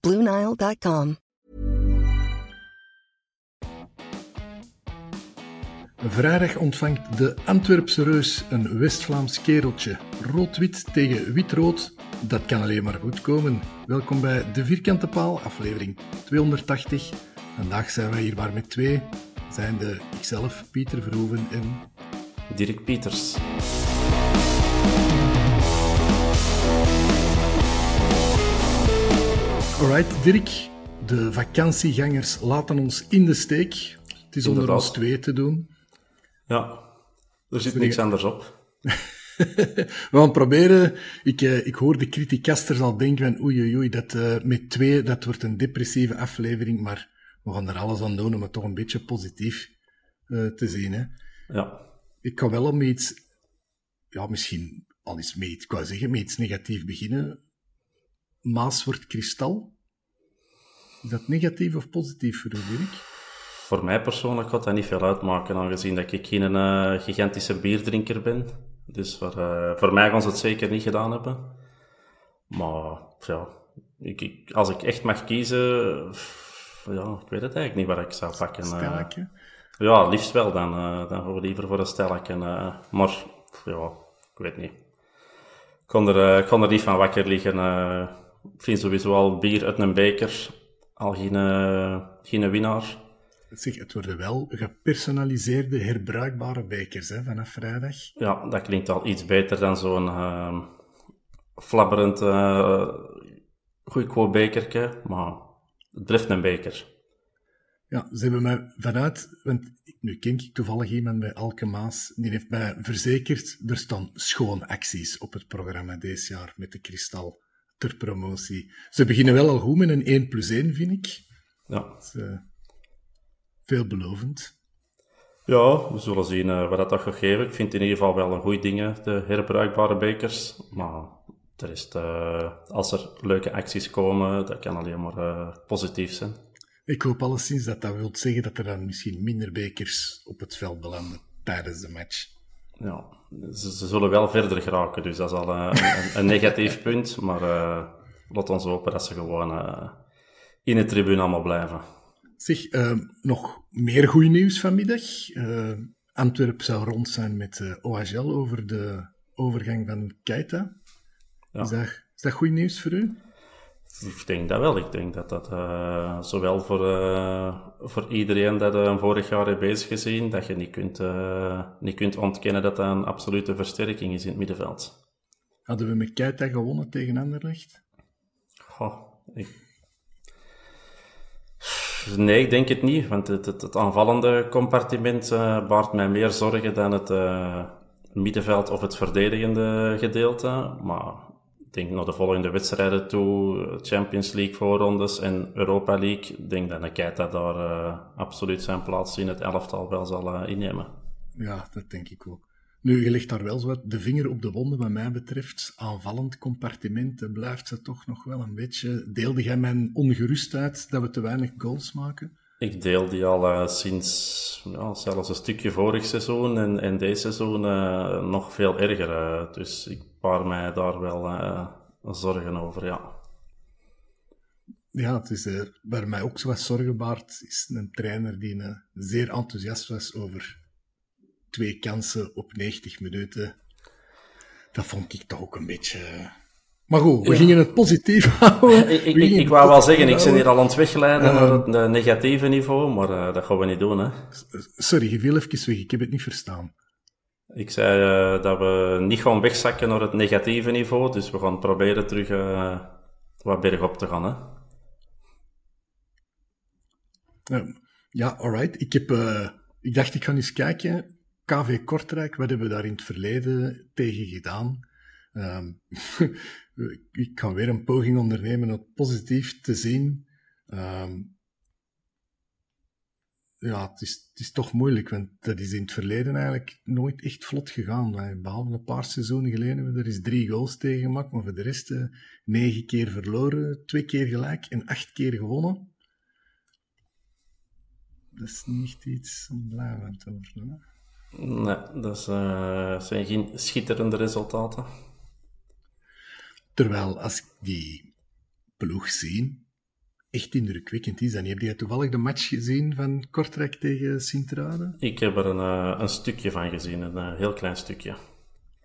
Bluenile.com. Vrijdag ontvangt de Antwerpse reus een West-Vlaams kereltje. Rood-wit tegen wit-rood. Dat kan alleen maar goed komen. Welkom bij De Vierkante Paal, aflevering 280. Vandaag zijn wij hier maar met twee. Zijn de ikzelf, Pieter Verhoeven en... Dirk Pieters. Alright, Dirk. De vakantiegangers laten ons in de steek. Het is onder ons twee te doen. Ja, er zit niks anders op. We gaan proberen. Ik, eh, ik hoor de criticasters al denken van oei oei oei, dat eh, met twee, dat wordt een depressieve aflevering, maar we gaan er alles aan doen om het toch een beetje positief eh, te zien. Hè. Ja, Ik ga wel om iets, ja misschien, al eens iets, ik wou zeggen, met iets negatief beginnen. Maas wordt kristal. Is dat negatief of positief voor u, Dirk? voor mij persoonlijk gaat dat niet veel uitmaken, aangezien dat ik geen eh, gigantische bierdrinker ben. Dus voor, eh, voor mij gaan ze het zeker niet gedaan hebben. Maar ja, ik, ik- als ik echt mag kiezen, pff, ja, ik weet het eigenlijk niet waar ik zou pakken. eh. Ja, liefst wel dan. dan voor liever voor een eh. maar ja, ik weet niet. Ik kon er, ik kon er niet van wakker liggen. Ik vind sowieso al bier uit een beker al geen, eh, geen winnaar. Zeg, het worden wel gepersonaliseerde, herbruikbare bekers hè, vanaf vrijdag. Ja, dat klinkt al iets beter dan zo'n eh flabberend eh goedkoop bekertje. Maar het blijft een beker. Ja, ze hebben mij vanuit, want nu ken ik toevallig iemand bij Alke Maas, die heeft mij verzekerd, er staan schoon acties op het programma deze jaar met de kristal ter promotie. Ze beginnen wel al goed met een 1 plus 1, vind ik. Ja. Is, eh, veelbelovend. Ja, we zullen zien eh, wat dat gaat geven. Ik vind in ieder geval wel een goede dingen, de herbruikbare bekers. Maar de rest, eh, als er leuke acties komen, dat kan alleen maar positief zijn. Ik hoop alleszins dat dat wil zeggen dat er dan misschien minder bekers op het veld belanden tijdens de match. Ja, ze, ze zullen wel verder geraken, dus dat is al eh, een, een negatief punt. Maar eh, laat ons hopen dat ze gewoon eh, in de tribune allemaal blijven. Zeg, nog meer goed nieuws vanmiddag. Eh Antwerp zou rond zijn met OHL over de overgang van Keita. Ja. Is, dat, is dat goed nieuws voor u? Ik denk dat wel. Ik denk dat dat eh, zowel voor, eh, voor iedereen dat eh, vorig jaar heeft bezig gezien, dat je niet kunt, niet kunt ontkennen dat dat een absolute versterking is in het middenveld. Hadden we met Keita gewonnen tegen Anderlecht? Goh, ik... Nee, ik denk het niet, want het, het, het aanvallende compartiment baart mij meer zorgen dan het middenveld of het verdedigende gedeelte. Maar denk naar de volgende wedstrijden toe, Champions League voorrondes en Europa League, ik denk dat Keita daar eh, absoluut zijn plaats in het elftal wel zal eh, innemen. Ja, dat denk ik ook. Nu, je legt daar wel zo wat de vinger op de wonden, wat mij betreft. Aanvallend compartiment blijft ze toch nog wel een beetje. Deelde jij mijn ongerustheid dat we te weinig goals maken? Ik deel die al uh, sinds ja, zelfs een stukje vorig seizoen en, en deze seizoen uh, nog veel erger. Uh, dus ik baar mij daar wel zorgen over, ja. Ja, het is waar mij ook zo wat zorgen baart, is een trainer die zeer enthousiast was over twee kansen op 90 minuten. Dat vond ik toch ook een beetje. Maar goed, we gingen het positief houden. ik, ik, ik wou wel zeggen, ik ben hier al aan het weggeleiden uh, naar het uh, negatieve niveau, maar uh, dat gaan we niet doen. Hè. Sorry, je viel even weg, ik heb het niet verstaan. Ik zei uh, dat we niet gaan wegzakken naar het negatieve niveau, dus we gaan proberen terug wat bergop te gaan. Hè. ja, alright. Ik, heb, ik dacht, ik ga eens kijken KV Kortrijk, wat hebben we daar in het verleden tegen gedaan? Um, ik kan weer een poging ondernemen om het positief te zien. Um, ja, het is, het is toch moeilijk, want dat is in het verleden eigenlijk nooit echt vlot gegaan. Behalve een paar seizoenen geleden hebben we er eens drie goals tegen gemaakt, maar voor de rest uh, negen keer verloren, twee keer gelijk en acht keer gewonnen. Dat is niet iets om blij van te worden. Nee, dat uh, zijn geen schitterende resultaten. Terwijl als ik die ploeg zie, echt indrukwekkend is. En heb jij toevallig de match gezien van Kortrijk tegen Sint-Truiden? Ik heb er een, uh, een stukje van gezien, een uh, heel klein stukje.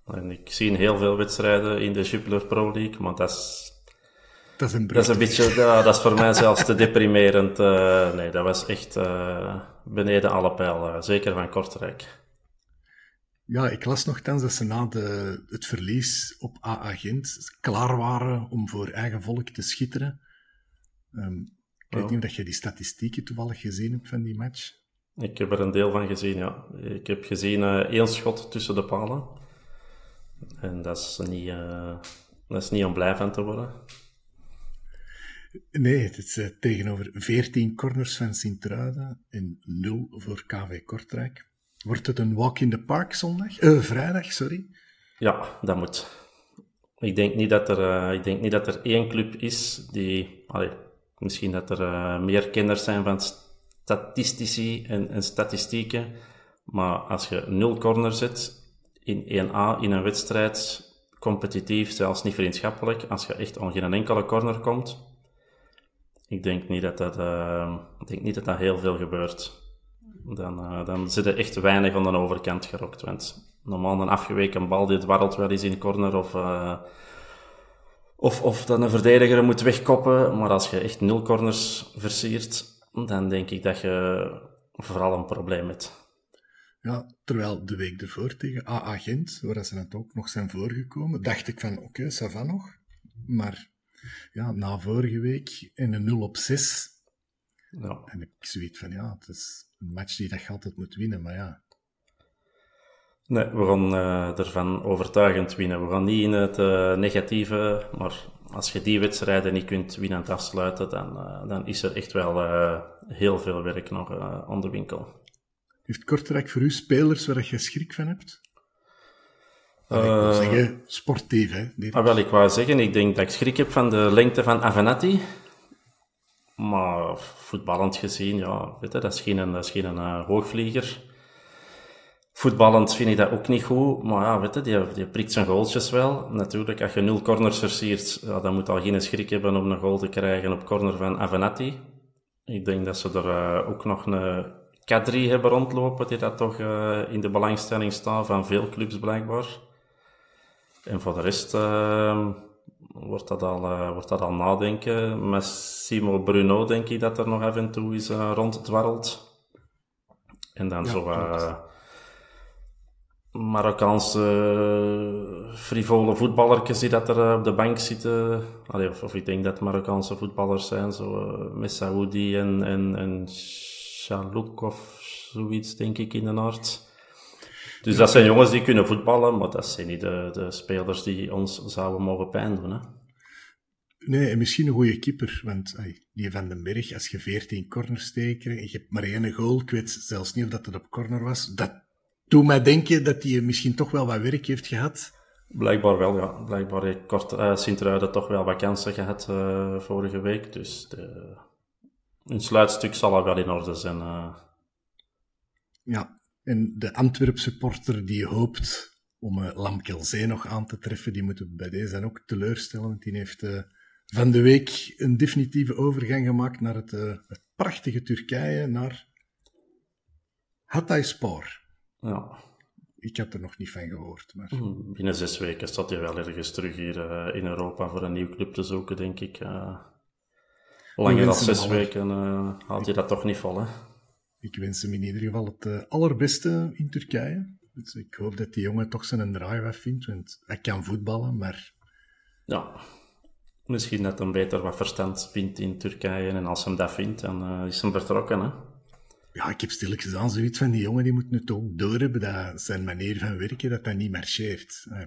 En ik zie heel veel wedstrijden in de Jupiler Pro League, maar dat is... Dat is een, dat is een beetje, ja, dat is voor mij zelfs te deprimerend. Uh, nee, dat was echt beneden alle pijl, zeker van Kortrijk. Ja, ik las nogthans dat ze na de, het verlies op AA Gent klaar waren om voor eigen volk te schitteren. Um, ik weet niet of je die statistieken toevallig gezien hebt van die match. Ik heb er een deel van gezien, ja. Ik heb gezien uh, één schot tussen de palen. En dat is niet, uh, dat is niet om blij van te worden. Nee, het is uh, tegenover 14 corners van Sint-Truiden en 0 voor KV Kortrijk. Wordt het een walk in the park zondag? Vrijdag, sorry. Ja, dat moet. Ik denk niet dat er, ik denk niet dat er één club is die... Allee, misschien dat er uh, meer kenners zijn van statistici en, en, statistieken. Maar als je nul corner zet in 1A in een wedstrijd, competitief, zelfs niet vriendschappelijk, als je echt aan geen enkele corner komt, ik denk niet dat dat, ik denk niet dat, dat heel veel gebeurt dan, uh, dan zit er echt weinig aan de overkant gerokt. Want normaal een afgeweken bal die dwarrelt wel eens in corner of, of, of dan een verdediger moet wegkoppen. Maar als je echt nul corners versiert, dan denk ik dat je vooral een probleem hebt. Ja, terwijl de week ervoor tegen AA Gent, waar ze net ook nog zijn voorgekomen, dacht ik van oké, okay, nog. Maar ja, na vorige week in een 0 op 6 ja. en ik zoiets van ja, het is een match die dat je altijd moet winnen, maar ja. Nee, we gaan uh, ervan overtuigend winnen. We gaan niet in het uh, negatieve, maar als je die wedstrijden niet kunt winnend afsluiten, dan, uh, dan is er echt wel heel veel werk nog aan de winkel. Heeft Kortrijk voor u spelers waar je schrik van hebt? ik wil zeggen, sportief, hè? Ah, wel, ik wou zeggen, ik denk dat ik schrik heb van de lengte van Avenatti. Maar voetballend gezien, ja, weet je, dat is geen, dat is geen hoogvlieger. Voetballend vind ik dat ook niet goed, maar ja, weet je, die, die prikt zijn goaltjes wel. Natuurlijk, als je nul corners versiert, ja, dan moet al geen schrik hebben om een goal te krijgen op corner van Avenatti. Ik denk dat ze er uh, ook nog een K3 hebben rondlopen, die dat toch uh, in de belangstelling staat van veel clubs blijkbaar. En voor de rest, uh, wordt dat al, uh, wordt dat al nadenken. Met Simo Bruno denk ik dat er nog af en toe is ronddwarrelt. En dan ja, zo Marokkaanse frivole voetballertjes die dat er op de bank zitten. Allee, of, of, ik denk dat Marokkaanse voetballers zijn, zo Messaoudi en, en, en Chalouk of zoiets, denk ik, in de aard. Dus dat zijn jongens die kunnen voetballen, maar dat zijn niet de, de spelers die ons zouden mogen pijn doen. Hè? Nee, en misschien een goede keeper. Want die Van den Berg, als je 14 corners steken en je hebt maar één goal, ik weet zelfs niet of dat het op corner was, dat, doet mij denken dat hij misschien toch wel wat werk heeft gehad. Blijkbaar wel, ja. Blijkbaar heeft kort, uh, Sint-Truiden toch wel wat kansen gehad uh, vorige week. Dus de, een sluitstuk zal er wel in orde zijn. Uh. Ja, en de Antwerp-supporter die hoopt om uh, Lamkelzee nog aan te treffen, die moeten bij deze ook teleurstellen. Want die heeft van de week een definitieve overgang gemaakt naar het, het prachtige Turkije, naar Hatayspor. Ja. Ik had er nog niet van gehoord. Maar... Hmm, binnen zes weken staat hij wel ergens terug hier uh, in Europa voor een nieuw club te zoeken, denk ik. Uh, langer dan zes weken uh, haalt hij dat toch niet vol, hè? Ik wens hem in ieder geval het allerbeste in Turkije. Dus ik hoop dat die jongen toch zijn draai vindt, want hij kan voetballen, maar... Ja, misschien dat hij beter wat verstand vindt in Turkije. En als hij dat vindt, dan is hij vertrokken, hè? Ja, ik heb stilletjes aan zoiets van die jongen, die moet nu toch doorhebben dat zijn manier van werken, dat dat niet marcheert. Uh,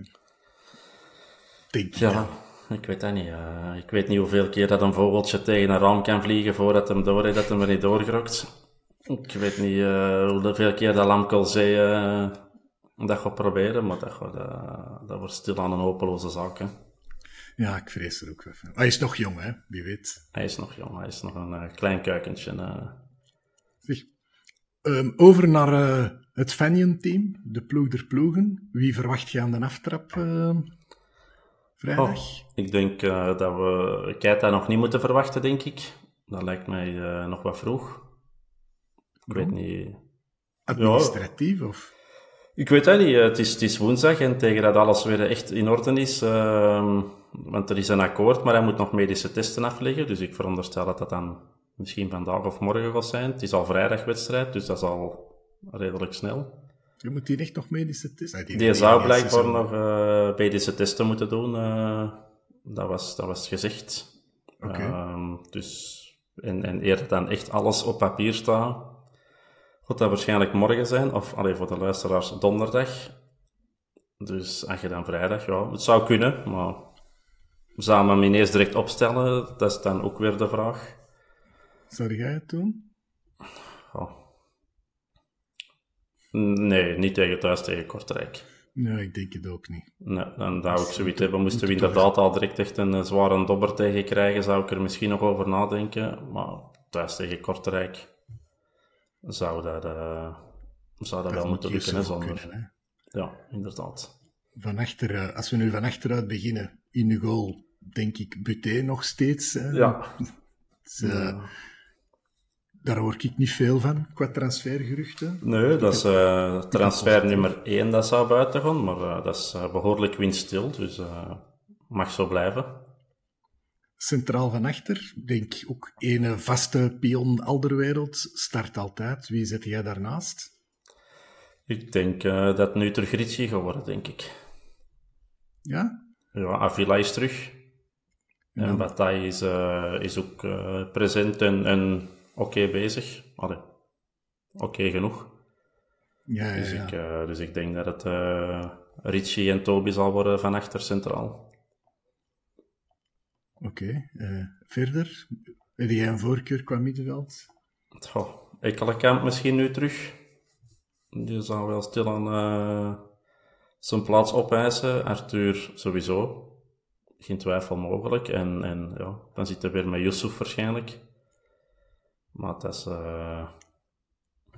denk ja, ja, ik weet dat niet. Uh, ik weet niet hoeveel keer dat een vogeltje tegen een raam kan vliegen voordat hem doorheeft, dat hem er niet doorgrokt. Ik weet niet uh, hoeveel keer dat Lamkelzee uh, dat gaat proberen, maar dat, gaat, dat wordt stil aan een hopeloze zaak. Hè. Ja, ik vrees er ook wel van. Hij is nog jong, hè? Wie weet. Hij is nog jong, hij is nog een klein kuikentje. Zeg, Um, over naar uh, het Fanion-team, de ploeg der ploegen. Wie verwacht je aan de aftrap uh, vrijdag? Oh, ik denk uh, dat we Keita nog niet moeten verwachten, denk ik. Dat lijkt mij nog wat vroeg. Ik weet niet... Administratief, ja. of? Ik weet dat niet. Het is, het is woensdag en tegen dat alles weer echt in orde is... Ehm, want er is een akkoord, maar hij moet nog medische testen afleggen. Dus ik veronderstel dat dat dan misschien vandaag of morgen gaat zijn. Het is al vrijdagwedstrijd, dus dat is al redelijk snel. Je moet hier echt nog medische testen? Die, die zou blijkbaar nog uh, medische testen moeten doen. Uh, dat, was, dat was gezegd. Okay. Uh, dus, en, en eerder dan echt alles op papier staat, gaat dat waarschijnlijk morgen zijn. Of alleen voor de luisteraars donderdag. Dus als je dan vrijdag, ja, het zou kunnen, maar zou men ineens direct opstellen? Dat is dan ook weer de vraag. Zou jij het doen? Oh. Nee, niet tegen thuis tegen Kortrijk. Nee, ik denk het ook niet. Nee, dan zou ik zoiets hebben. Moesten we inderdaad al direct echt een zware dobber tegen krijgen, zou ik er misschien nog over nadenken. Maar thuis tegen Kortrijk zou dat, uh, zou dat, wel moeten lukken, zonder... Kunnen, hè? Ja, inderdaad. Van achter, uh, als we nu van achteruit beginnen, in de goal, denk ik Buté nog steeds. Hè? Ja. dus, uh, ja. Daar hoor ik niet veel van, qua transfergeruchten. Nee, dat is uh, transfer nummer 1 dat zou buiten gaan, maar uh, dat is uh, behoorlijk windstil, dus mag zo blijven. Centraal van achter, denk ook ene vaste pion Alderwereld, start altijd. Wie zet jij daarnaast? Ik denk dat nu terug Ritchie gaat worden, denk ik. Ja? Ja, Avila is terug. Ja. En Bataille is, is ook present en, en oké okay bezig. Oké okay genoeg. Ja, dus, ja. Ik, uh, dus ik denk dat het uh, Richie en Toby zal worden van achter centraal. Oké. Okay. Uh, verder? Heb jij een voorkeur qua middenveld? Oh, Ekkelenkamp misschien nu terug. Die zal wel stilaan zijn plaats opeisen. Arthur sowieso. Geen twijfel mogelijk. En, en ja, dan zit hij weer met Yusuf waarschijnlijk. Maar dat is... Uh,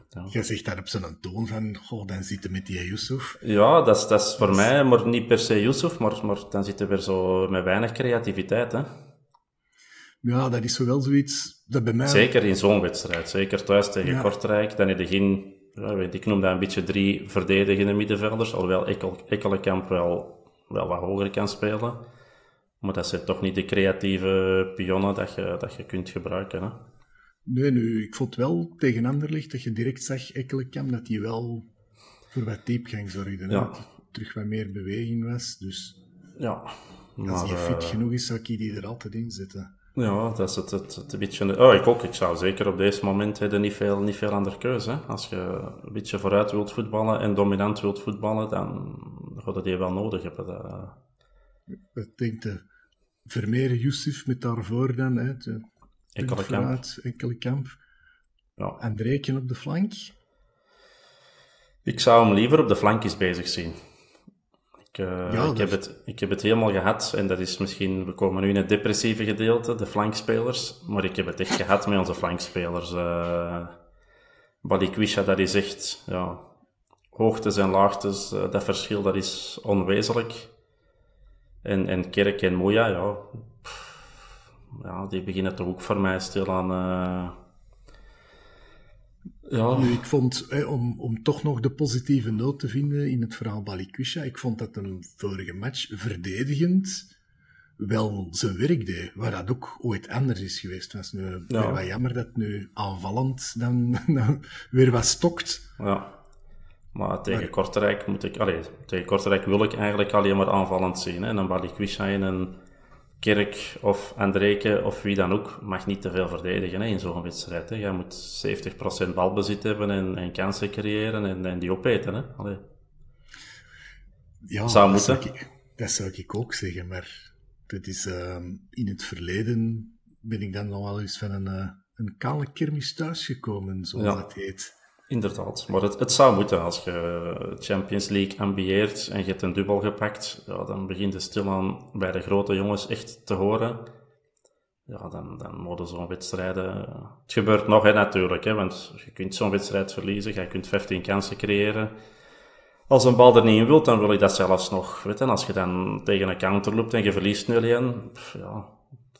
ja. Je zegt daar op zo'n toon van, goh, dan zitten met die Yusuf. Ja, dat is, dat is voor dat mij, maar niet per se Yusuf, maar, maar dan zitten we weer zo met weinig creativiteit, hè. Ja, dat is wel zoiets dat bij mij... Zeker in zo'n wedstrijd, zeker thuis tegen ja. Kortrijk, dan heb je geen... Ja, weet, ik noem dat een beetje drie verdedigende middenvelders, alhoewel Ekkel, Ekkelenkamp wel, wel wat hoger kan spelen. Maar dat zijn toch niet de creatieve pionnen dat je, dat je kunt gebruiken, hè. Nee, nu, ik vond wel tegen Anderlicht dat je direct zag, Ekkelenkamp, dat hij wel voor wat diepgang zorgde. Ja. Dat terug wat meer beweging was. Dus ja, maar, als hij fit genoeg is, zou ik die er altijd in zetten. Ja, dat is het, het, het, een beetje... Oh, ik ook. Ik zou zeker op deze moment hebben niet veel, niet veel andere keuze. Hè. Als je een beetje vooruit wilt voetballen en dominant wilt voetballen, dan gaat het die wel nodig hebben. Dat... Ik denk de Vermeer Yusuf met daarvoor dan, hè, de Ekkelenkamp. Ekkelenkamp. Ja. Andreeken op de flank. Ik zou hem liever op de flankjes bezig zien. Ik, uh, Ja, ik, heb het, ik heb het helemaal gehad. En dat is misschien... We komen nu in het depressieve gedeelte, de flankspelers. Maar ik heb het echt gehad met onze flankspelers. eh Balikwisha, dat is echt... Ja, hoogtes en laagtes, eh, dat verschil, dat is onwezenlijk. En, en Kerk en Moeja, ja... ja, die beginnen toch ook voor mij stil aan... eh, ja, Nu, ik vond, hè, om, om toch nog de positieve noot te vinden in het verhaal Balikwisha, ik vond dat een vorige match verdedigend wel zijn werk deed, waar dat ook ooit anders is geweest. Het was nu Ja. weer wat jammer dat nu aanvallend dan, dan weer wat stokt. Ja. Maar tegen Maar- Kortrijk moet ik, allee, tegen Kortrijk wil ik eigenlijk alleen maar aanvallend zien. Hè. En dan Balikwisha en een Kerk of Andreke of wie dan ook mag niet te veel verdedigen hè, in zo'n wedstrijd. Hè. Je moet 70% balbezit hebben en, en kansen creëren en, en die opeten. Hè. Allee. Ja, Zou dat. Zou ik, dat zou ik ook zeggen, maar dat is, ehm, in het verleden ben ik dan nog wel eens van een, eh, een kale kermis thuisgekomen, zoals Ja. dat heet. Inderdaad, maar het, het zou moeten als je Champions League ambieert en je hebt een dubbel gepakt, ja, dan begint het stilaan bij de grote jongens echt te horen. Ja, dan, dan worden zo'n wedstrijden... Het gebeurt nog, hè, natuurlijk, hè, want je kunt zo'n wedstrijd verliezen, je kunt 15 kansen creëren. Als een bal er niet in wilt, dan wil ik dat zelfs nog. Weet je, als je dan tegen een counter loopt en je verliest 0-1, pff, ja,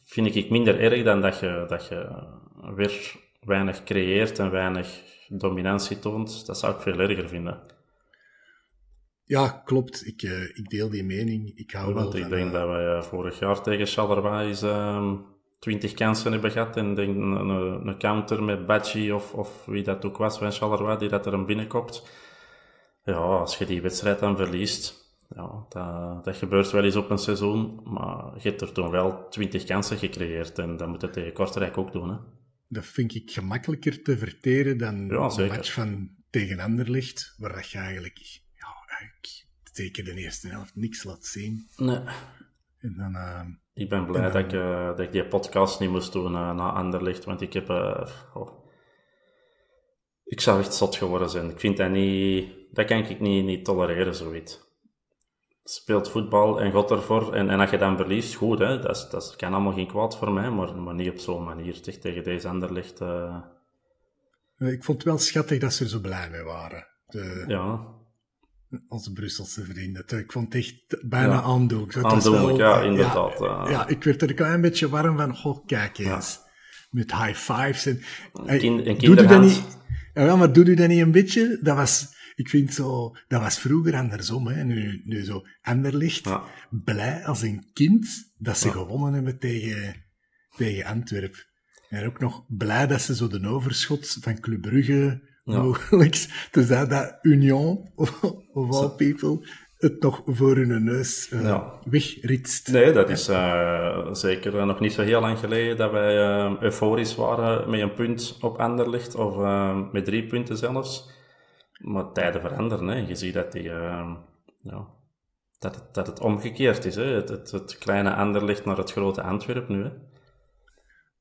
vind ik minder erg dan dat je, dat je weer weinig creëert en weinig dominantie toont. Dat zou ik veel erger vinden. Ja, klopt. Ik, eh, ik deel die mening. Ik hou wel Want ik van... denk eh, dat wij eh, vorig jaar tegen eens ehm 20 kansen hebben gehad. En denk een, een, counter met Badji of, of wie dat ook was van Charleroi, die dat er een binnenkopt. Ja, als je die wedstrijd dan verliest, ja, dat, dat gebeurt wel eens op een seizoen. Maar je hebt er toen wel 20 kansen gecreëerd. En dat moet je tegen Kortrijk ook doen. Hè. Dat vind ik gemakkelijker te verteren dan Ja, een match van tegen Anderlecht, waar dat je eigenlijk, ja, eigenlijk zeker de eerste helft niks laat zien. Nee. En dan, eh, Ik ben blij En dat, ik, eh, dat ik die podcast niet moest doen eh, na Anderlecht, want ik heb... eh, oh. Ik zou echt zot geworden zijn. Ik vind dat niet... Dat kan ik niet, niet tolereren, zoiets. Speelt voetbal en God ervoor. En, en als je dan verliest, goed, hè. Dat, is, dat is- kan allemaal geen kwaad voor mij, maar, maar niet op zo'n manier. Zeg, tegen deze Anderlecht... eh, ik vond het wel schattig dat ze er zo blij mee waren. De, ja, Onze Brusselse vrienden. Ik vond het echt bijna Ja. Aandoenlijk, wel- ja, eh, inderdaad, Ja, eh. ja, ik werd er een klein beetje warm van. Goh, kijk eens. Met high fives. En, kind- doe u dat niet? Ja, maar doe u dat niet een beetje? Dat was, ik vind zo, dat was vroeger andersom. Hè. Nu, nu zo Anderlicht, Ja. blij als een kind dat ze gewonnen hebben tegen, tegen Antwerpen. En ook nog blij dat ze zo de overschot van Club Brugge Ja. mogelijk, dus dat, dat Union, of, of all people, het nog voor hun neus eh, Ja. wegritst. Nee, dat is eh, zeker eh, nog niet zo heel lang geleden dat wij euforisch waren met een punt op Anderlecht, of met drie punten zelfs. Maar tijden veranderen, hè. Je ziet dat, die, eh, ja, dat, het, dat het omgekeerd is. Hè. Het, het, het kleine Anderlecht naar het grote Antwerpen nu. Hè.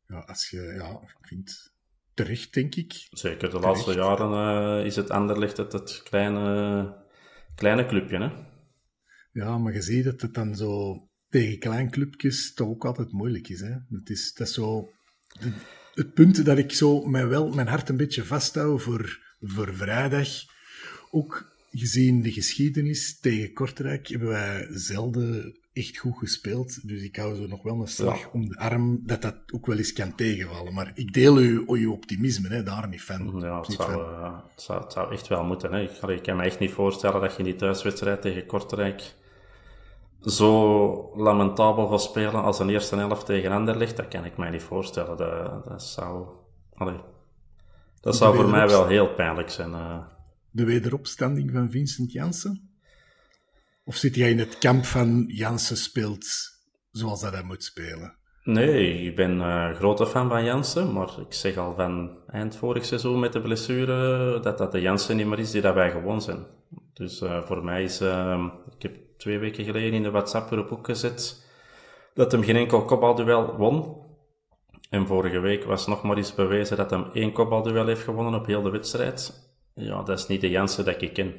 Ja, als je, ja, ik vind terecht, denk ik. Zeker de laatste jaren eh, is het Anderlecht het, het kleine, kleine clubje. Hè. Ja, maar je ziet dat het dan zo tegen klein clubjes toch ook altijd moeilijk is. Hè? Het is, dat is zo de- het punt dat ik zo mij wel mijn hart een beetje vasthoud voor, voor vrijdag. Ook gezien de geschiedenis tegen Kortrijk hebben wij zelden echt goed gespeeld. Dus ik hou zo nog wel een slag Ja. om de arm dat dat ook wel eens kan tegenvallen. Maar ik deel uw, uw optimisme, hè, daar niet van. Ja, het Niet zou, van. eh, het, zou, het zou echt wel moeten. Hè. Ik, kan me echt niet voorstellen dat je in die thuiswedstrijd tegen Kortrijk zo lamentabel gaat spelen als een eerste helft tegen Anderlecht. Dat kan ik mij niet voorstellen. Dat, dat zou, allee, dat zou voor mij wel heel pijnlijk zijn. eh. de wederopstanding van Vincent Janssen? Of zit jij in het kamp van Janssen speelt zoals dat hij moet spelen? Nee, ik ben eh grote fan van Jansen, maar ik zeg al van eind vorig seizoen met de blessure dat dat de Jansen niet meer is die dat wij gewoon zijn. Dus eh, voor mij is, eh, ik heb twee weken geleden in de WhatsApp-groep ook gezet dat hem geen enkel kopbalduel won. En vorige week was nog maar eens bewezen dat hem één kopbalduel heeft gewonnen op heel de wedstrijd. ja, dat is niet de Jansen dat ik ken.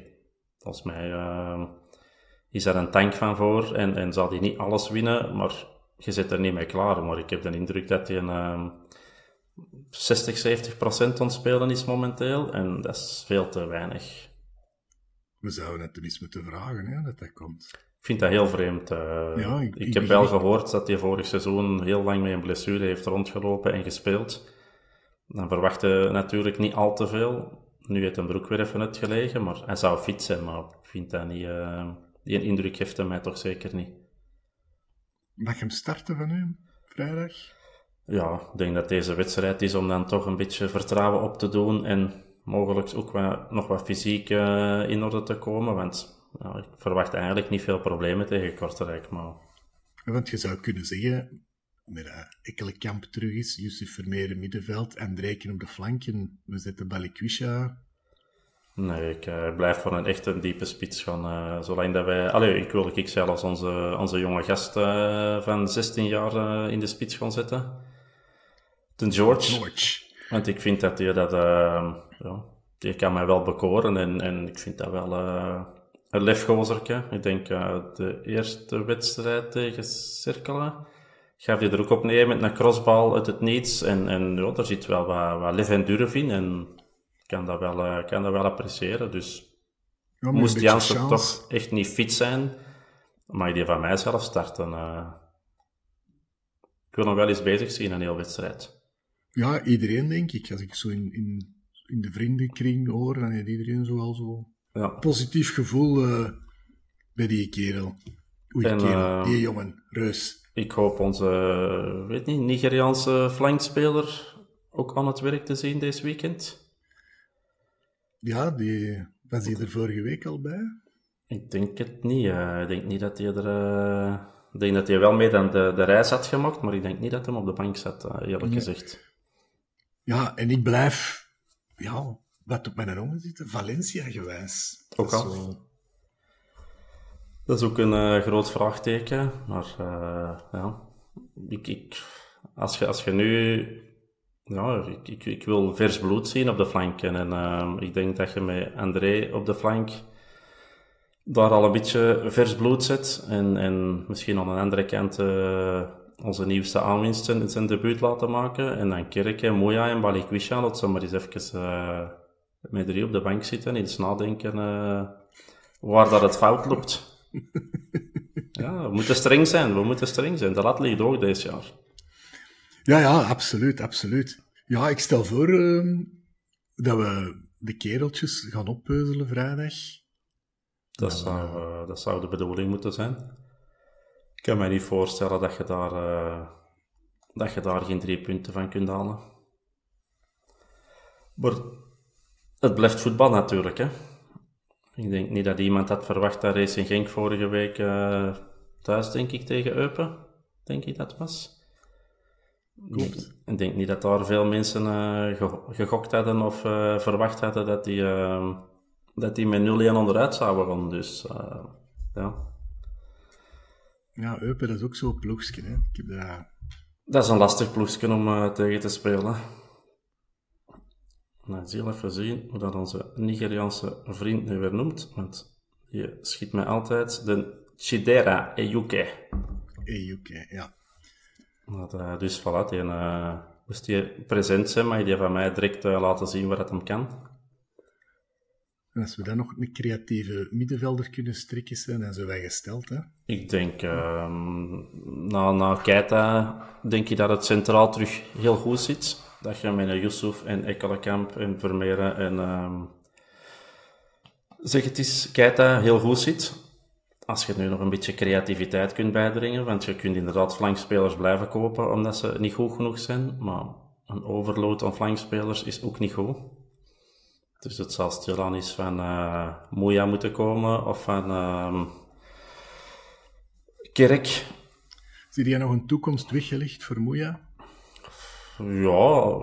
Volgens mij uh, is er een tank van voor en, en zal hij niet alles winnen, maar je zit er niet mee klaar. Maar ik heb de indruk dat hij een uh, 60, 70 procent ontspelen is momenteel en dat is veel te weinig. We zouden het tenminste moeten vragen, hè, dat dat komt. Ik vind dat heel vreemd. Uh, ja, ik, ik, ik heb wel gehoord dat hij vorig seizoen heel lang met een blessure heeft rondgelopen en gespeeld. Dan verwachten natuurlijk niet al te veel. Nu heeft een broek weer even uitgelegen, maar hij zou fit zijn, maar ik vind dat niet... Uh, die indruk geeft hij mij toch zeker niet. Mag hem starten van u, vrijdag? Ja, ik denk dat deze wedstrijd is om dan toch een beetje vertrouwen op te doen en mogelijk ook wat, nog wat fysiek uh, in orde te komen, want nou, ik verwacht eigenlijk niet veel problemen tegen Kortrijk. Maar... Want je zou kunnen zeggen, met uh, Ekkelenkamp terug is, Yusuf Vermeer in middenveld en Drijken op de flanken. We zetten Balikwisha. Nee, ik uh, blijf voor een echt een diepe spits gaan. Uh, zolang dat wij... Allee, ik wil ik zelfs onze, onze jonge gast uh, van 16 jaar in de spits gaan zetten. De George. George. Want ik vind dat hij dat... ja, die kan mij wel bekoren en, en ik vind dat wel een lefgozerke. Ik denk de eerste wedstrijd tegen Cirkelen gaf hij er ook op neer met een crossbal uit het niets. En, en ja, daar zit wel wat, wat lef en durf in. En ik kan dat wel, uh, kan dat wel appreciëren. Dus ja, moest Jansen toch echt niet fit zijn, mag die van mij zelf starten. Uh, ik wil nog wel eens bezig zien, een hele wedstrijd. Ja, iedereen denk ik. Als ik zo in, in, in de vriendenkring hoor, dan heeft iedereen zo wel zo ja. positief gevoel uh, bij die kerel. Oei, en, kerel, die jongen, reus. Ik hoop onze, weet niet, Nigeriaanse flankspeler ook aan het werk te zien deze weekend. Ja, die, was hij er vorige week al bij? Ik denk het niet. ik denk niet dat hij er... Uh, ik denk dat hij wel mee aan de, de reis had gemaakt, maar ik denk niet dat hij op de bank zat, uh, eerlijk gezegd. Ja, en ik blijf... Ja, wat op mijn ogen zitten, Valencia gewijs. Ook al. Zo... Dat is ook een uh, groot vraagteken, maar uh, ja, ik, ik, als, je, als je nu, ja, ik, ik, ik wil vers bloed zien op de flanken en uh, ik denk dat je met André op de flank daar al een beetje vers bloed zet en, en misschien aan de andere kant onze nieuwste aanwinsten zijn debuut laten maken en dan Kerke, Moya en Balikwisha, dat ze maar eens even met drie op de bank zitten, iets nadenken waar dat het fout loopt. ja, we moeten streng zijn. We moeten streng zijn. De lat ligt hoog dit jaar. Ja, ja, absoluut, absoluut. Ja, ik stel voor uh, dat we de kereltjes gaan oppeuzelen vrijdag. Dat, zou, uh, dat zou de bedoeling moeten zijn. Ik kan me niet voorstellen dat je daar, uh, dat je daar geen drie punten van kunt halen. Maar het blijft voetbal natuurlijk, hè. Ik denk niet dat iemand had verwacht dat Racing Genk vorige week uh, thuis, denk ik, tegen Eupen, denk ik dat was. Klopt. Ik denk niet dat daar veel mensen uh, gegokt hadden of uh, verwacht hadden dat die, dat die met 0-1 onderuit zouden gaan. Dus ja. Ja, Eupen dat is ook zo'n ploegje. Hè? Ik heb dat... dat is een lastig ploegje om tegen te spelen. Nou, zie even zien hoe dat onze Nigeriaanse vriend nu weer noemt, want je schiet mij altijd de Chidera Eyuke. Eyuke, ja. Dat, uh, dus voilà, die, uh, moest die present zijn, je die van mij direct uh, laten zien waar dat hem kan. En als we dan nog een creatieve middenvelder kunnen strikken zijn, dan zijn wij gesteld, hè? Ik denk, ehm, na, na Keita, denk je dat het centraal terug heel goed zit dat je met Yusuf en Ekkelenkamp en Vermeeren en um, zeg het is, Keita heel goed zit. Als je nu nog een beetje creativiteit kunt bijdringen, want je kunt inderdaad flankspelers blijven kopen omdat ze niet goed genoeg zijn, maar een overload aan flankspelers is ook niet goed. Dus het zal stilaan eens van uh, Moeja moeten komen of van uh, Kerk. Zie jij nog een toekomst weggelegd voor Moeja? Ja,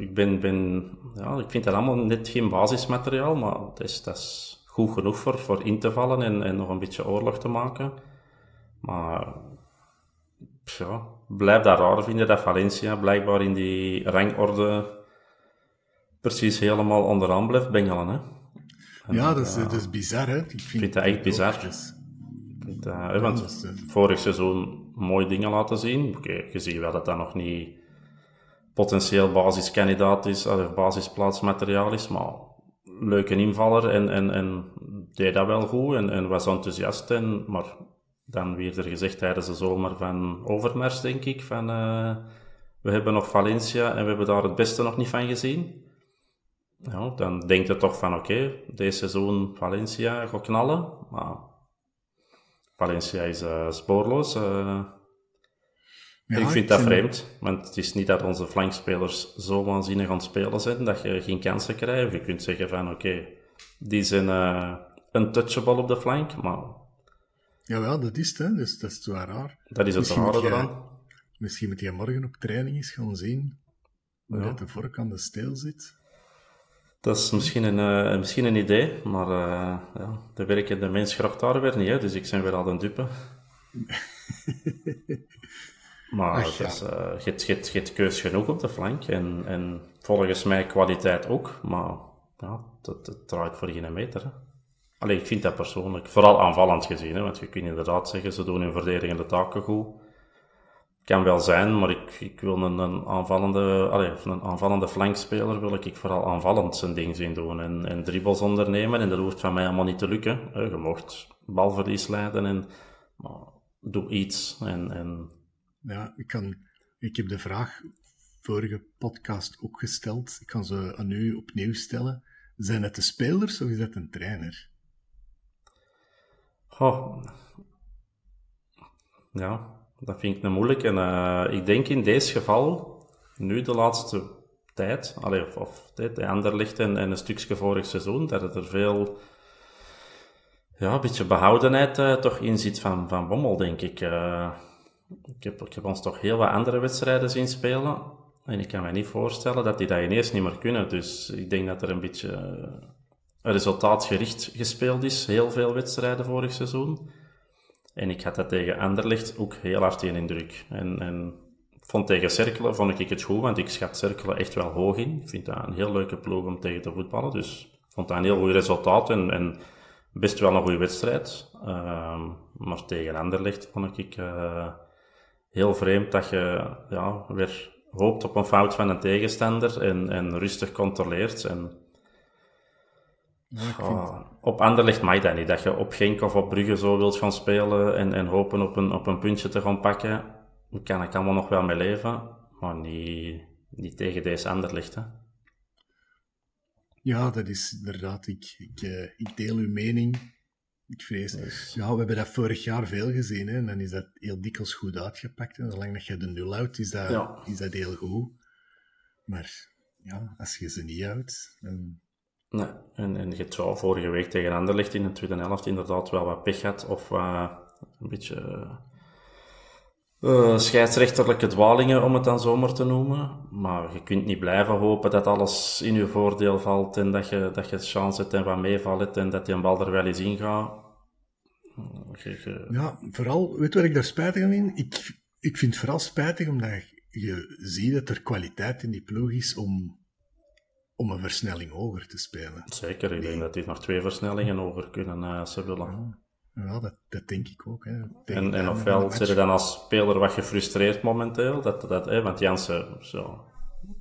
ik, ben, ben, ja, ik vind dat allemaal net geen basismateriaal, maar het is, dat is goed genoeg voor, voor in te vallen en, en nog een beetje oorlog te maken. Maar ja, blijf dat raar vinden dat Valencia blijkbaar in die rangorde precies helemaal onderaan blijft bengelen. Hè? ja, dat is, dat is bizar, hè? Ik vind, dat echt bizar. Dus, vind dat, want vorig seizoen mooie dingen laten zien. Oké, je ziet wel dat dat nog niet potentieel basiskandidaat is, of basisplaatsmateriaal is, maar leuke invaller en, en, en deed dat wel goed en, en was enthousiast. En, maar dan werd er gezegd tijdens de zomer van Overmars, denk ik, van uh, we hebben nog Valencia en we hebben daar het beste nog niet van gezien. Ja, dan denk je toch van oké, deze seizoen Valencia gaat knallen, maar Valencia is uh, spoorloos. Uh, ik vind dat vreemd, want het is niet dat onze flankspelers zo waanzinnig aan het spelen zijn dat je geen kansen krijgt. Je kunt zeggen van oké, die zijn uh, untouchable op de flank, maar... Jawel, dat is het, hè. Dus dat is wel raar. Dat is het rare eraan. Misschien moet jij morgen op training eens gaan zien hoe ja. de vork aan de steel zit. Dat is misschien een, uh, misschien een idee, maar uh, ja, de werkende mens gracht daar weer niet, hè, dus ik ben weer al een dupe. maar Ach, ja. uh, je, hebt keus genoeg op de flank en, en volgens mij kwaliteit ook, maar ja, dat, dat draait voor geen meter. Hè. Allee, ik vind dat persoonlijk, vooral aanvallend gezien, hè, want je kunt inderdaad zeggen, ze doen hun verdedigende taken goed kan wel zijn, maar ik, ik wil een, een aanvallende, allez, een aanvallende flankspeler wil ik, ik vooral aanvallend zijn ding zien doen en, en dribbles ondernemen. En dat hoeft van mij allemaal niet te lukken. Je mocht balverlies leiden en maar doe iets. En, en... Ja, ik, kan, ik heb de vraag vorige podcast ook gesteld. Ik kan ze aan u opnieuw stellen. Zijn het de spelers of is het een trainer? Oh. Ja, dat vind ik een moeilijk. En uh, ik denk in deze geval, nu de laatste tijd, allee, of, of de Anderlicht en, en een stukje vorig seizoen, dat er veel, ja, een beetje behoudenheid toch in zit van, van Bommel, denk ik. Uh, ik, heb, ons toch heel wat andere wedstrijden zien spelen. En ik kan me niet voorstellen dat die dat ineens niet meer kunnen. Dus ik denk dat er een beetje resultaatgericht gespeeld is. Heel veel wedstrijden vorig seizoen. En ik had dat tegen Anderlecht ook heel hard in indruk. En, en vond tegen Cerkelen vond ik het goed, want ik schat Cerkelen echt wel hoog in. Ik vind dat een heel leuke ploeg om tegen te voetballen. Dus vond dat een heel goed resultaat en, en best wel een goede wedstrijd. Uh, maar tegen Anderlecht vond ik uh, heel vreemd dat je ja, weer hoopt op een fout van een tegenstander en, en rustig controleert. En ja, op Anderlecht mag dat niet. Dat je op Genk of op Brugge zo wilt gaan spelen en, en hopen op een, op een puntje te gaan pakken. Daar kan ik allemaal nog wel mee leven. Maar niet, niet tegen deze Anderlecht. Hè. Ja, dat is inderdaad. Ik, ik, uh, ik deel uw mening. Ik vrees. Dus- ja, we hebben dat vorig jaar veel gezien. Hè, en dan is dat heel dikwijls goed uitgepakt. En zolang dat je de nul houdt, is dat, is dat heel goed. Maar ja, als je ze niet houdt, dan Nee, en, en je hebt zo vorige week tegen Anderlecht in de tweede helft inderdaad wel wat pech had, of uh, een beetje uh, scheidsrechterlijke dwalingen, om het dan zomaar te noemen. Maar je kunt niet blijven hopen dat alles in je voordeel valt en dat je, dat je chance hebt en wat meevalt en dat die een bal er wel eens in gaat. Ja, vooral, weet wat ik daar spijtig aan vind? Ik, ik vind het vooral spijtig omdat je ziet dat er kwaliteit in die ploeg is om om een versnelling hoger te spelen. Zeker, ik denk dat die nog twee versnellingen over kunnen als ze willen. Ja, dat, dat denk ik ook. Hè. En, en ofwel zit je dan als speler wat gefrustreerd momenteel, dat, dat, hè, want Jansen zo,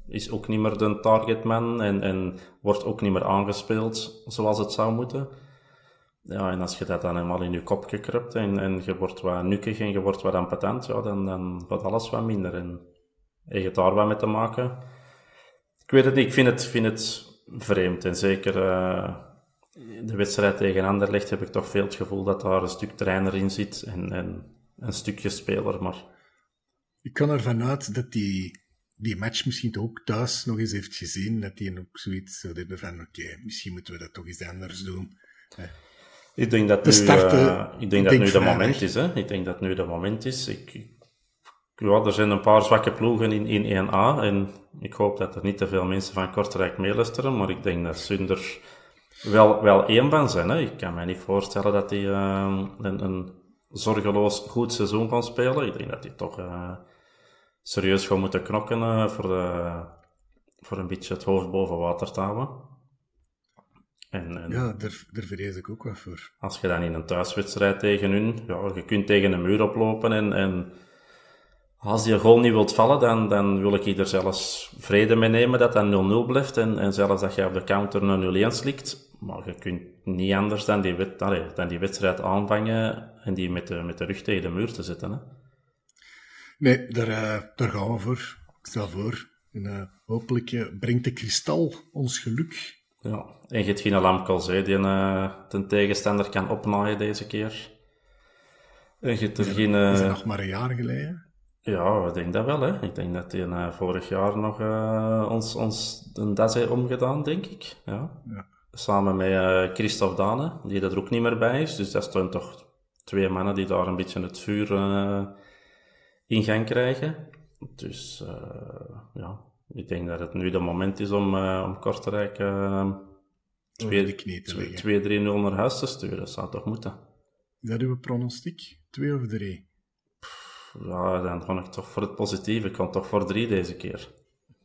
is ook niet meer de targetman en, en wordt ook niet meer aangespeeld zoals het zou moeten. Ja, en als je dat dan helemaal in je kop gekrupt en, en je wordt wat nukkig en je wordt wat ampetant, ja, dan, dan wordt alles wat minder. En je hebt daar wat mee te maken ik weet het niet, ik vind het, vind het vreemd. En zeker uh, de wedstrijd tegen Anderlecht heb ik toch veel het gevoel dat daar een stuk trainer in zit en, en een stukje speler. Maar... Ik kan ervan uit dat die, die match misschien ook thuis nog eens heeft gezien. Dat hij ook zoiets zou hebben van, oké, misschien moeten we dat toch eens anders doen. Ik denk dat nu, starten, uh, ik denk dat nu de moment is. Hè? Ik denk dat nu de moment is. Ik, ja, er zijn een paar zwakke ploegen in, in 1A. En ik hoop dat er niet te veel mensen van Kortrijk meeluisteren. Maar ik denk dat Sunder wel, wel één van zijn. Hè. Ik kan me niet voorstellen dat hij uh, een, een, zorgeloos goed seizoen kan spelen. Ik denk dat hij toch uh, serieus gaat moeten knokken voor, de, voor een beetje het hoofd boven water te houden. En, en Ja, daar, daar vrees ik ook wat voor. als je dan in een thuiswedstrijd tegen hun, ja, je kunt tegen een muur oplopen en, en als die goal niet wilt vallen, dan, dan wil ik er zelfs vrede mee nemen dat dat 0-0 blijft en, en zelfs dat je op de counter een 0-1 slikt. Maar je kunt niet anders dan die, allee, dan die wedstrijd aanvangen en die met de, met de rug tegen de muur te zetten. Hè. Nee, daar, eh, daar gaan we voor. Ik stel voor. En, eh, hopelijk eh, brengt de kristal ons geluk. Ja. En je hebt geen Lamkelzee die eh ten tegenstander kan opnaaien deze keer. En je hebt er geen... Is dat eh, nog maar een jaar geleden? Ja, ik denk dat wel. Hè. Ik denk dat hij eh, vorig jaar nog ons, ons een das heeft omgedaan, denk ik. Ja. Ja. Samen met Christophe Dane, die er ook niet meer bij is. Dus dat zijn toch twee mannen die daar een beetje het vuur in gaan krijgen. Dus ja, ik denk dat het nu de moment is om, eh, om Kortrijk eh, de leggen. 2 2-3-0 naar huis te sturen. Dat zou toch moeten? Is dat uw pronostiek? Twee of drie? Ja, dan ga ik toch voor het positieve. Ik kan toch voor drie deze keer.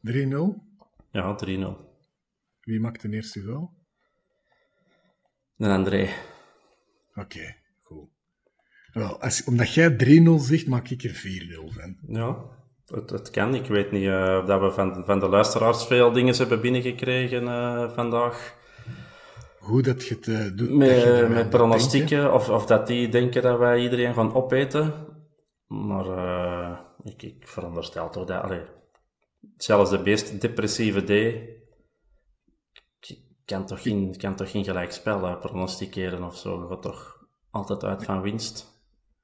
3-0? Ja, 3-0. Wie maakt de eerste goal? En André. Oké, goed. Wel, als, omdat jij 3-0 zegt, maak ik er 4-0 van. Ja, het, het kan. Ik weet niet eh, of dat we van, van de luisteraars veel dingen hebben binnengekregen eh, vandaag. Goed dat je het eh, doet. Met, met denkt, pronostieken, of, of dat die denken dat wij iedereen gaan opeten. Maar ik, ik veronderstel toch dat... Allee, zelfs de meest depressieve D kan toch geen, kan toch geen gelijk spel pronosticeren of zo. Je gaat toch altijd uit van winst.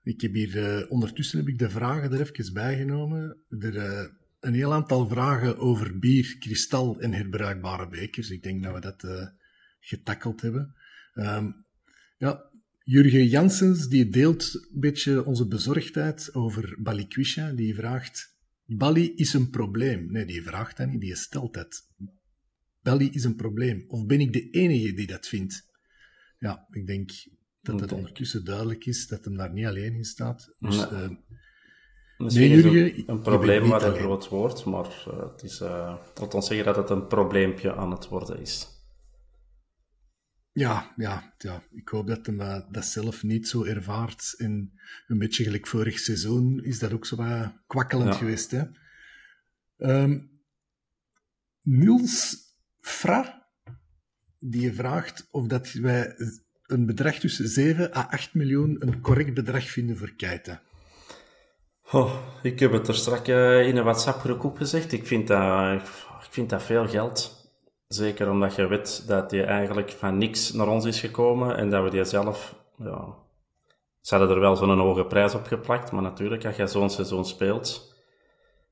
Ik heb hier, eh, ondertussen heb ik de vragen er even bijgenomen. Er eh, een heel aantal vragen over bier, kristal en herbruikbare bekers. Ik denk dat we dat eh getackeld hebben. Ehm, ja, Jurgen Janssens die deelt een beetje onze bezorgdheid over Balikwisha. Die vraagt, Bali is een probleem. Nee, die vraagt dat niet, die stelt dat. Bali is een probleem. Of ben ik de enige die dat vindt? Ja, ik denk dat het ondertussen duidelijk is dat hem daar niet alleen in staat. Dus, Nee. eh, Misschien Nee, Jurgen, een, probleem maar een groot woord, maar eh, het is, eh laat ons zeggen dat het een probleempje aan het worden is. Ja, ja, ja, ik hoop dat hij eh, dat zelf niet zo ervaart. En een beetje gelijk vorig seizoen is dat ook zo wat kwakkelend Ja. geweest. Hè? Ehm, Niels Fra, die vraagt of dat wij een bedrag tussen 7 à 8 miljoen een correct bedrag vinden voor Keita. Oh, ik heb het er straks eh, in een WhatsApp-groep opgezegd. Ik vind, dat, ik vind dat veel geld. Zeker omdat je weet dat hij eigenlijk van niks naar ons is gekomen en dat we die zelf... Ja, ze hadden er wel zo'n hoge prijs op geplakt, maar natuurlijk, als je zo'n seizoen speelt,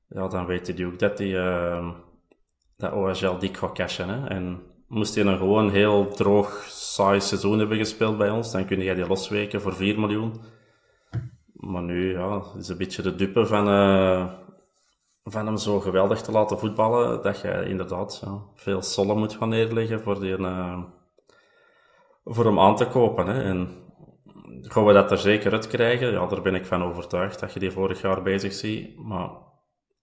ja, dan weet je ook dat hij eh, dat OHL dik gaat cashen. Hè? En moest hij een gewoon heel droog, saai seizoen hebben gespeeld bij ons, dan kun je die losweken voor 4 miljoen. Maar nu, ja, is een beetje de dupe van, eh, van hem zo geweldig te laten voetballen, dat je inderdaad ja, veel sollen moet gaan neerleggen voor, die, eh, voor hem aan te kopen. Hè. En gaan we dat er zeker uit krijgen? Ja, daar ben ik van overtuigd dat je die vorig jaar bezig ziet. Maar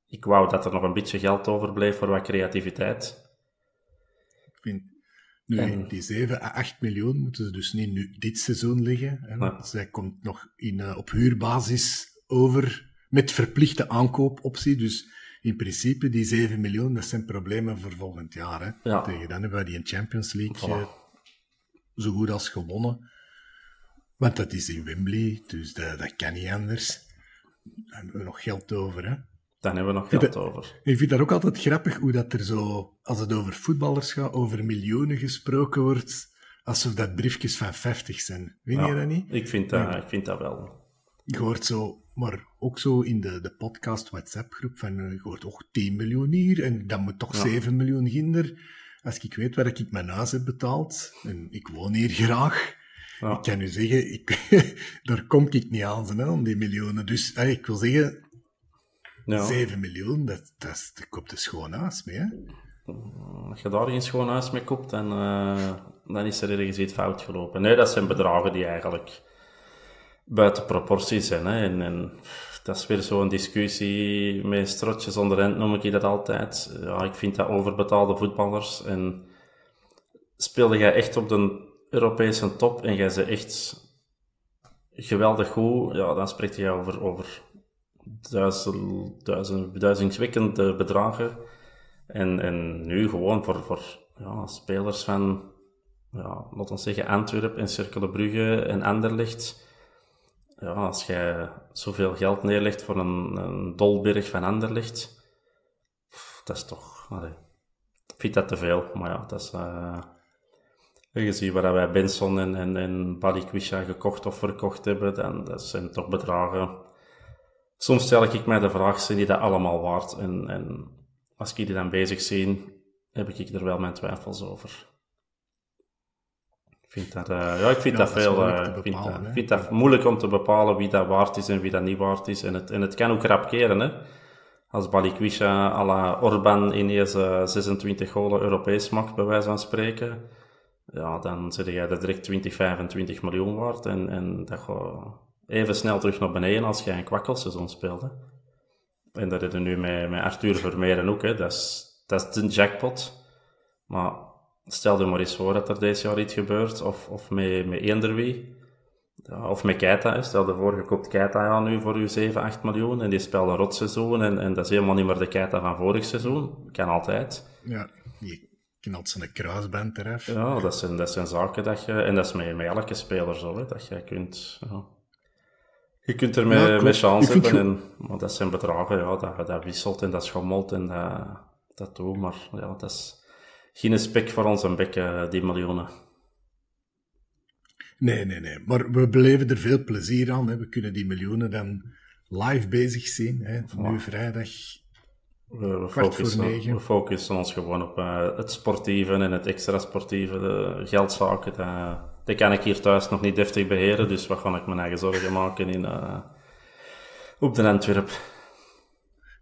ik wou dat er nog een beetje geld overbleef voor wat creativiteit. En- die 7 à 8 miljoen moeten ze dus niet nu dit seizoen liggen. Hè, want. Zij komt nog in, eh, op huurbasis over met verplichte aankoopoptie. Dus in principe, die 7 miljoen, dat zijn problemen voor volgend jaar. Hè. Ja. Tegen dan hebben we die in Champions League Voilà. eh, zo goed als gewonnen. Want dat is in Wembley, dus dat, dat kan niet anders. Dan hebben we nog geld over, hè. Dan hebben we nog geld over. Ik vind dat ook altijd grappig hoe dat er zo, als het over voetballers gaat, over miljoenen gesproken wordt, alsof dat briefjes van 50 zijn. Weet je dat niet? Ik vind dat, ik vind dat wel. Je hoort zo, maar ook zo in de, de podcast WhatsApp-groep van, eh, je hoort ook 10 miljoen hier en dan moet toch Ja. 7 miljoen ginder. Als ik weet waar ik mijn huis heb betaald, en ik woon hier graag, Ja. ik kan u zeggen, ik, daar kom ik niet aan, hè, om die miljoenen. Dus eh, ik wil zeggen, Ja. 7 miljoen, dat, dat, is, koopt een schoon huis mee. Hè? Als je daar geen schoon huis mee koopt, dan, eh, dan is er ergens iets fout gelopen. Nee, dat zijn bedragen die eigenlijk buiten proportie zijn. Hè. En, en dat is weer zo'n discussie met strotjes onder noem ik dat altijd. Ja, ik vind dat overbetaalde voetballers. En speelde jij echt op de Europese top en jij ze echt geweldig goed, ja, dan spreek je over, over duizend, duizendwekkende bedragen. En, en nu gewoon voor, voor ja, spelers van, ja, laten we zeggen, Antwerpen en Cercle Brugge en Anderlecht. Ja, als jij zoveel geld neerlegt voor een, een dolberg van Anderlecht, dat is toch... Allee, vind dat te veel, maar ja, dat is... Uh, je ziet waar wij Benson en, en, en gekocht of verkocht hebben, dan dat zijn toch bedragen. Soms stel ik mij de vraag, zijn die dat allemaal waard? En, en als ik die dan bezig zie, heb ik er wel mijn twijfels over. Ik vind dat, uh, ja, ik vind dat, veel. Ik vind, dat, vind dat moeilijk om te bepalen wie dat waard is en wie dat niet waard is. En het, en het kan ook rap keren, hè. Als Balikwisha à la Orban ineens uh, 26 golen Europees maakt, bij wijze van spreken, ja, dan zit jij er direct 20, 25 miljoen waard. En, en dat gaat even snel terug naar beneden als jij een kwakkelseizoen speelde. En dat is nu met, met Arthur Vermeeren ook, hè. Dat, is, dat is de jackpot. Maar stel je maar eens voor dat er deze jaar iets gebeurt, of, of met, met eender wie. Ja, of met Keita, stel je voor, je koopt Keita aan nu voor je 7, 8 miljoen en die speelt een rotseizoen en, en dat is helemaal niet meer de Keita van vorig seizoen. Kan altijd. Ja, die knalt zijn kruisband eraf. Ja, dat zijn, dat zijn zaken dat je... En dat is met, met elke speler zo, hè, dat je kunt... Ja. Je kunt er met, ja, met chance hebben, en, maar dat zijn bedragen, ja, dat, dat wisselt en dat schommelt en dat, dat doet, maar ja, dat is geen spek voor ons een bek, die miljoenen. Nee, nee, nee. Maar we beleven er veel plezier aan. Hè. We kunnen die miljoenen dan live bezig zien. Hè. Nu vrijdag, we, we, focussen, we focussen ons gewoon op uh, het sportieve en het extra sportieve, de geldzaken. Dat, dat kan ik hier thuis nog niet deftig beheren, dus wat ga ik mijn eigen zorgen maken in, uh, op de Antwerp.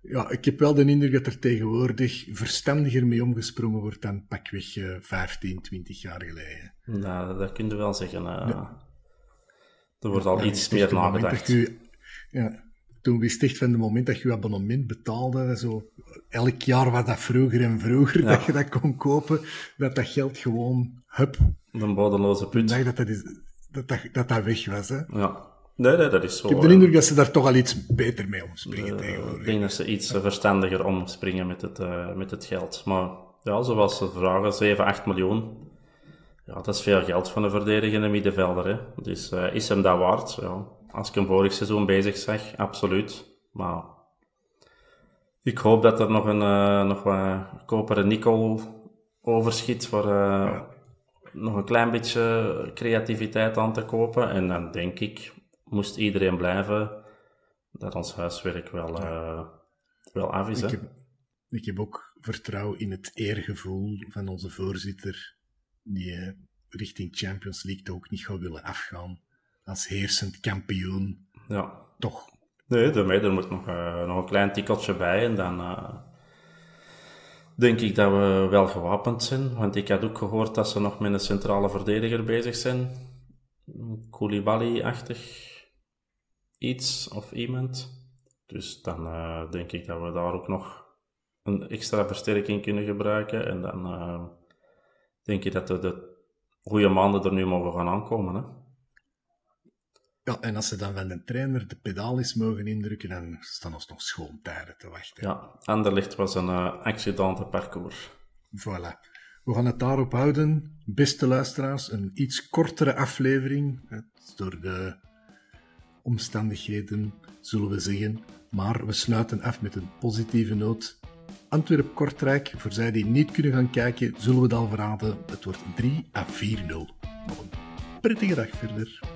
Ja, ik heb wel de indruk dat er tegenwoordig verstandiger mee omgesprongen wordt dan pakweg uh, 15, 20 jaar geleden. Nou, dat kun je wel zeggen. Uh, ja. Er wordt al ja, iets meer nagedacht. U, ja, toen wist echt van het moment dat je je abonnement betaalde, zo, elk jaar was dat vroeger en vroeger dat je dat kon kopen, dat dat geld gewoon, hup. Een bodeloze put. Ik dat dat, is, dat, dat, dat, dat weg was. Hè. Ja. Nee, nee, dat is zo. Ik heb de indruk dat ze daar toch al iets beter mee omspringen uh, tegenwoordig. Ik denk dat ze iets verstandiger omspringen met het, uh, met het geld. Maar ja, zoals ze vragen, 7, 8 miljoen. Ja, dat is veel geld van een verdedigende middenvelder. Hè. Dus uh, is hem dat waard? Ja. Als ik hem vorig seizoen bezig zag, absoluut. Maar ik hoop dat er nog een nog wat koperen nikkel overschiet voor ja. nog een klein beetje creativiteit aan te kopen. En dan denk ik, moest iedereen blijven, dat ons huiswerk wel, uh, wel af is. Ik heb, ik heb, ook vertrouwen in het eergevoel van onze voorzitter, die richting Champions League ook niet gaat willen afgaan als heersend kampioen. Ja. Toch. Nee, daarmee, er moet nog, uh, nog een klein tikkeltje bij en dan denk ik dat we wel gewapend zijn. Want ik had ook gehoord dat ze nog met een centrale verdediger bezig zijn. Koulibaly-achtig iets of iemand. Dus dan uh, denk ik dat we daar ook nog een extra versterking kunnen gebruiken. En dan denk ik dat de, de goede maanden er nu mogen gaan aankomen. Hè? Ja, en als ze dan van de trainer de pedaal is mogen indrukken, dan staan ons nog schoon tijden te wachten. Ja, Anderlicht was een uh, accidente parcours. Voilà. We gaan het daarop houden. Beste luisteraars, een iets kortere aflevering. Door de omstandigheden, zullen we zeggen. Maar we sluiten af met een positieve noot. Antwerp-Kortrijk, voor zij die niet kunnen gaan kijken, zullen we het al verraden. Het wordt 3 à 4-0. Nog een prettige dag verder.